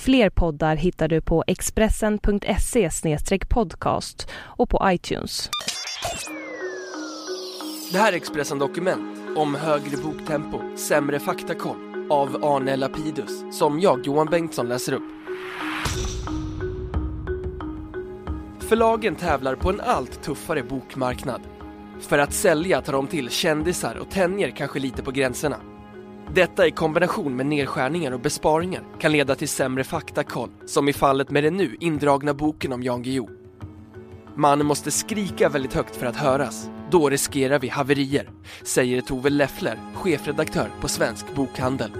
Fler poddar hittar du på expressen.se podcast och på iTunes. Det här är Expressen Dokument om högre boktempo, sämre faktakoll av Arne Lapidus som jag, Johan Bengtsson, läser upp. Förlagen tävlar på en allt tuffare bokmarknad. För att sälja tar de till kändisar och tänjer kanske lite på gränserna. Detta i kombination med nedskärningar och besparingar kan leda till sämre faktakoll, som i fallet med den nu indragna boken om Jan Guillou. Man måste skrika väldigt högt för att höras. Då riskerar vi haverier, säger Tove Leffler, chefredaktör på Svensk Bokhandel.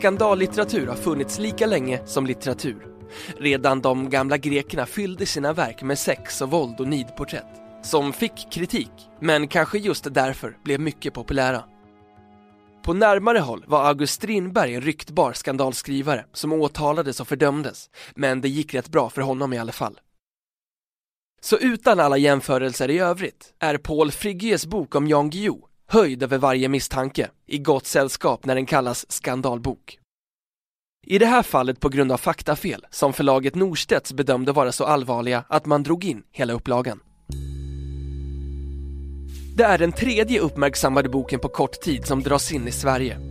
Skandallitteratur har funnits lika länge som litteratur. Redan de gamla grekerna fyllde sina verk med sex och våld och nidporträtt som fick kritik, men kanske just därför blev mycket populära. På närmare håll var August Strindberg en ryktbar skandalskrivare som åtalades och fördömdes, men det gick rätt bra för honom i alla fall. Så utan alla jämförelser i övrigt är Paul Frigges bok om Jan Guillou höjd över varje misstanke, i gott sällskap när den kallas skandalbok. I det här fallet på grund av faktafel som förlaget Norstedts bedömde vara så allvarliga att man drog in hela upplagan. Det är den tredje uppmärksammade boken på kort tid som dras in i Sverige.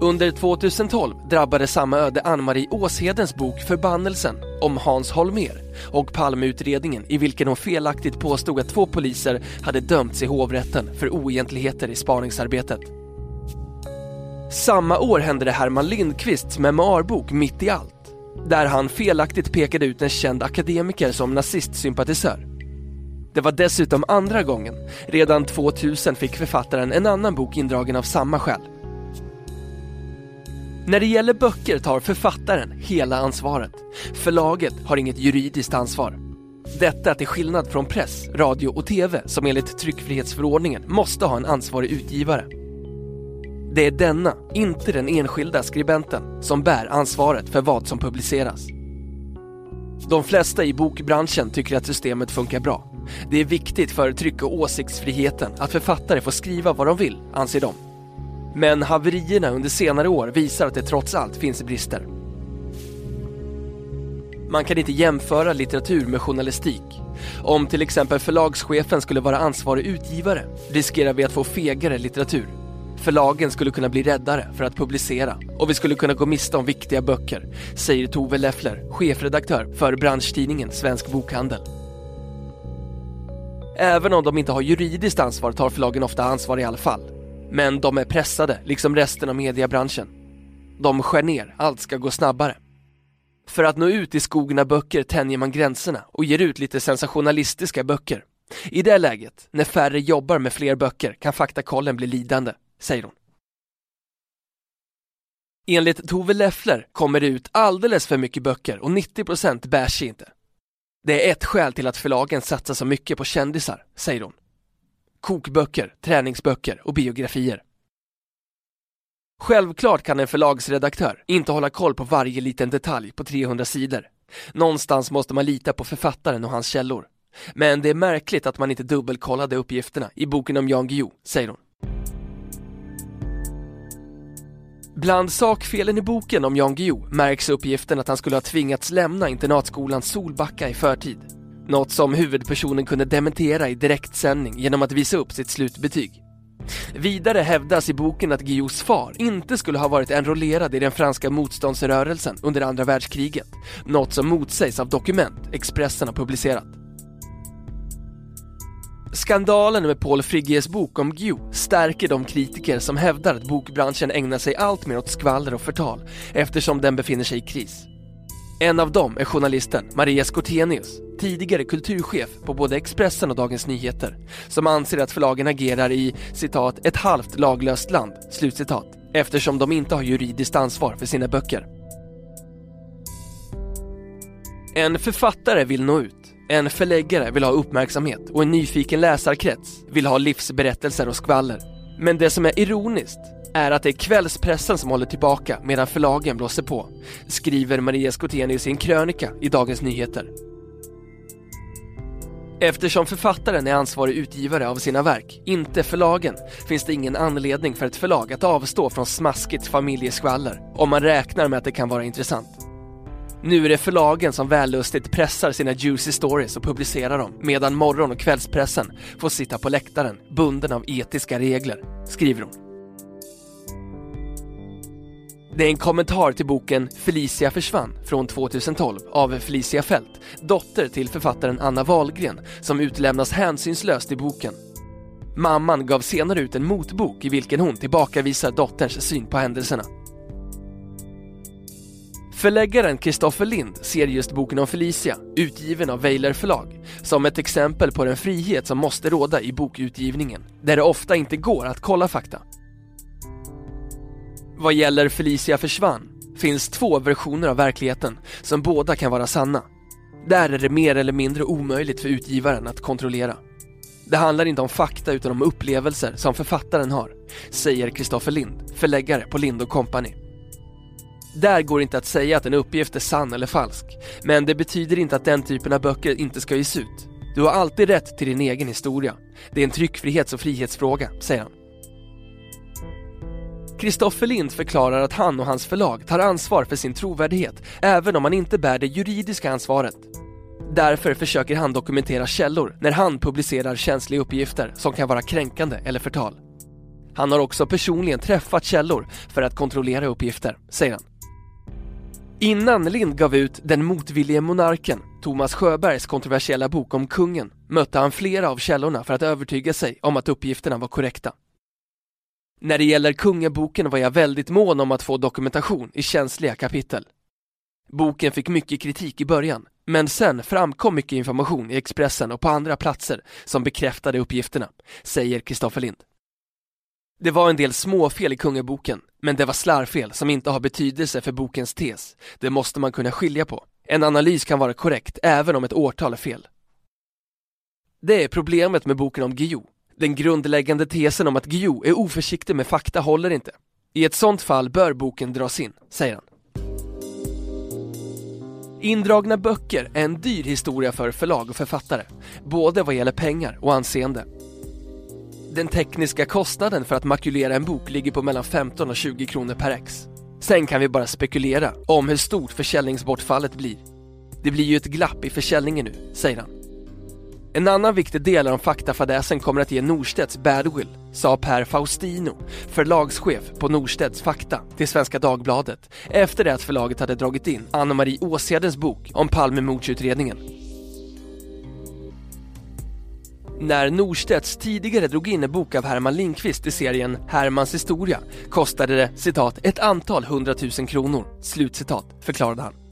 Under 2012 drabbade samma öde Ann-Marie Åshedens bok Förbannelsen om Hans Holmér och Palmeutredningen i vilken hon felaktigt påstod att två poliser hade dömts i hovrätten för oegentligheter i spaningsarbetet. Samma år hände det Herman Lindqvists memoarbok Mitt i allt, där han felaktigt pekade ut en känd akademiker som nazistsympatisör. Det var dessutom andra gången. Redan 2000 fick författaren en annan bok indragen av samma skäl. När det gäller böcker tar författaren hela ansvaret. Förlaget har inget juridiskt ansvar. Detta till skillnad från press, radio och TV som enligt tryckfrihetsförordningen måste ha en ansvarig utgivare. Det är denna, inte den enskilda skribenten, som bär ansvaret för vad som publiceras. De flesta i bokbranschen tycker att systemet funkar bra. Det är viktigt för tryck och åsiktsfriheten att författare får skriva vad de vill, anser de. Men haverierna under senare år visar att det trots allt finns brister. Man kan inte jämföra litteratur med journalistik. Om till exempel förlagschefen skulle vara ansvarig utgivare riskerar vi att få fegare litteratur. Förlagen skulle kunna bli räddare för att publicera och vi skulle kunna gå miste om viktiga böcker, säger Tove Leffler, chefredaktör för branschtidningen Svensk Bokhandel. Även om de inte har juridiskt ansvar tar förlagen ofta ansvar i alla fall. Men de är pressade, liksom resten av mediebranschen. De skär ner, allt ska gå snabbare. För att nå ut i skogen av böcker tänjer man gränserna och ger ut lite sensationalistiska böcker. I det läget, när färre jobbar med fler böcker, kan faktakollen bli lidande, säger hon. Enligt Tove Leffler kommer det ut alldeles för mycket böcker och 90% bär sig inte. Det är ett skäl till att förlagen satsar så mycket på kändisar, säger hon. Kokböcker, träningsböcker och biografier. Självklart kan en förlagsredaktör inte hålla koll på varje liten detalj på 300 sidor. Någonstans måste man lita på författaren och hans källor. Men det är märkligt att man inte dubbelkollade uppgifterna i boken om Jan Guillou, säger hon. Bland sakfelen i boken om Jan Guillou märks uppgiften att han skulle ha tvingats lämna internatskolan Solbacka i förtid. Något som huvudpersonen kunde dementera i direktsändning genom att visa upp sitt slutbetyg. Vidare hävdas i boken att Guillous far inte skulle ha varit enrollerad i den franska motståndsrörelsen under andra världskriget, något som motsägs av dokument Expressen har publicerat. Skandalen med Paul Frigges bok om Guillou stärker de kritiker som hävdar att bokbranschen ägnar sig allt mer åt skvaller och förtal eftersom den befinner sig i kris. En av dem är journalisten Maria Skortenius tidigare kulturchef på både Expressen och Dagens Nyheter, som anser att förlagen agerar i citat “ett halvt laglöst land” slutcitat, eftersom de inte har juridiskt ansvar för sina böcker. En författare vill nå ut, en förläggare vill ha uppmärksamhet och en nyfiken läsarkrets vill ha livsberättelser och skvaller. Men det som är ironiskt är att det är kvällspressen som håller tillbaka medan förlagen blåser på, skriver Maria Skotenius i en krönika i Dagens Nyheter. Eftersom författaren är ansvarig utgivare av sina verk, inte förlagen, finns det ingen anledning för ett förlag att avstå från smaskigt familjeskvaller om man räknar med att det kan vara intressant. Nu är det förlagen som vällustigt pressar sina juicy stories och publicerar dem medan morgon och kvällspressen får sitta på läktaren bunden av etiska regler, skriver hon. Det är en kommentar till boken Felicia försvann från 2012 av Felicia Fält, dotter till författaren Anna Wahlgren som utlämnas hänsynslöst i boken. Mamman gav senare ut en motbok i vilken hon tillbakavisar dotterns syn på händelserna. Förläggaren Kristoffer Lind ser just boken om Felicia, utgiven av Weiler förlag, som ett exempel på den frihet som måste råda i bokutgivningen, där det ofta inte går att kolla fakta. Vad gäller Felicia försvann finns två versioner av verkligheten som båda kan vara sanna. Där är det mer eller mindre omöjligt för utgivaren att kontrollera. Det handlar inte om fakta utan om upplevelser som författaren har, säger Kristoffer Lind, förläggare på Lind Company. Där går det inte att säga att en uppgift är sann eller falsk, men det betyder inte att den typen av böcker inte ska ges ut. Du har alltid rätt till din egen historia. Det är en tryckfrihets och frihetsfråga, säger han. Kristoffer Lind förklarar att han och hans förlag tar ansvar för sin trovärdighet, även om han inte bär det juridiska ansvaret. Därför försöker han dokumentera källor när han publicerar känsliga uppgifter som kan vara kränkande eller förtal. Han har också personligen träffat källor för att kontrollera uppgifter, säger han. Innan Lind gav ut Den motvillige monarken, Thomas Sjöbergs kontroversiella bok om kungen, mötte han flera av källorna för att övertyga sig om att uppgifterna var korrekta. När det gäller kungaboken var jag väldigt mån om att få dokumentation i känsliga kapitel. Boken fick mycket kritik i början, men sen framkom mycket information i Expressen och på andra platser som bekräftade uppgifterna, säger Kristoffer Lind. Det var en del småfel i kungaboken, men det var slarvfel som inte har betydelse för bokens tes. Det måste man kunna skilja på. En analys kan vara korrekt även om ett årtal är fel. Det är problemet med boken om Guillou. Den grundläggande tesen om att Guillou är oförsiktig med fakta håller inte. I ett sånt fall bör boken dras in, säger han. Indragna böcker är en dyr historia för förlag och författare, både vad gäller pengar och anseende. Den tekniska kostnaden för att makulera en bok ligger på mellan 15 och 20 kronor per ex. Sen kan vi bara spekulera om hur stort försäljningsbortfallet blir. Det blir ju ett glapp i försäljningen nu, säger han. En annan viktig del av faktafadäsen kommer att ge Norstedts badwill, sa Per Faustino, förlagschef på Norstedts Fakta, till Svenska Dagbladet efter det att förlaget hade dragit in Anna-Marie Åsedens bok om Palmemordsutredningen. När Norstedts tidigare drog in en bok av Herman Lindqvist i serien Hermans historia kostade det citat ett antal hundratusen kronor, slutcitat, förklarade han.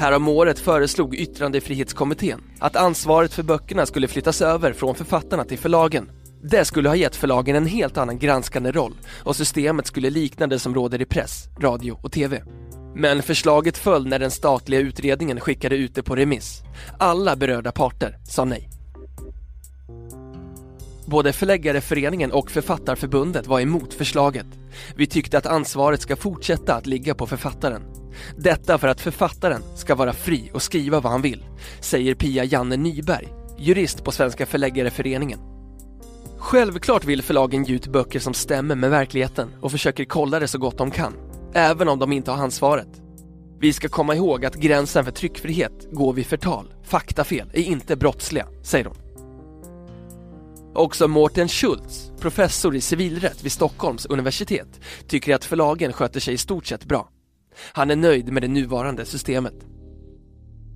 Häromåret föreslog yttrandefrihetskommittén att ansvaret för böckerna skulle flyttas över från författarna till förlagen. Det skulle ha gett förlagen en helt annan granskande roll och systemet skulle likna det som råder i press, radio och TV. Men förslaget föll när den statliga utredningen skickade ut det på remiss. Alla berörda parter sa nej. Både Förläggareföreningen och Författarförbundet var emot förslaget. Vi tyckte att ansvaret ska fortsätta att ligga på författaren. Detta för att författaren ska vara fri och skriva vad han vill, säger Pia Janne Nyberg, jurist på Svenska Förläggareföreningen. Självklart vill förlagen ge ut böcker som stämmer med verkligheten och försöker kolla det så gott de kan, även om de inte har ansvaret. Vi ska komma ihåg att gränsen för tryckfrihet går vid förtal. Faktafel är inte brottsliga, säger hon. Också Mårten Schultz, professor i civilrätt vid Stockholms universitet, tycker att förlagen sköter sig i stort sett bra. Han är nöjd med det nuvarande systemet.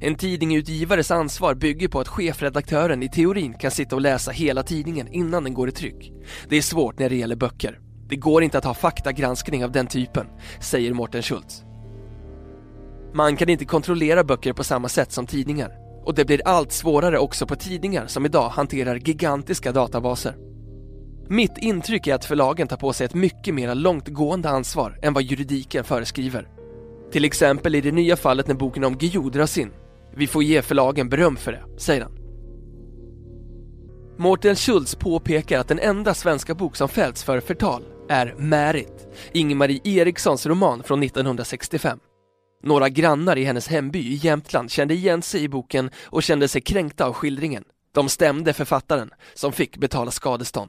En tidningsutgivares ansvar bygger på att chefredaktören i teorin kan sitta och läsa hela tidningen innan den går i tryck. Det är svårt när det gäller böcker. Det går inte att ha faktagranskning av den typen, säger Mårten Schultz. Man kan inte kontrollera böcker på samma sätt som tidningar. Och det blir allt svårare också på tidningar som idag hanterar gigantiska databaser. Mitt intryck är att förlagen tar på sig ett mycket mer långtgående ansvar än vad juridiken föreskriver. Till exempel i det nya fallet när boken om Guillou dras in. Vi får ge förlagen beröm för det, säger han. Mårten Schultz påpekar att den enda svenska bok som fällts för förtal är Märit, Ingmarie Erikssons roman från 1965. Några grannar i hennes hemby i Jämtland kände igen sig i boken och kände sig kränkta av skildringen. De stämde författaren, som fick betala skadestånd.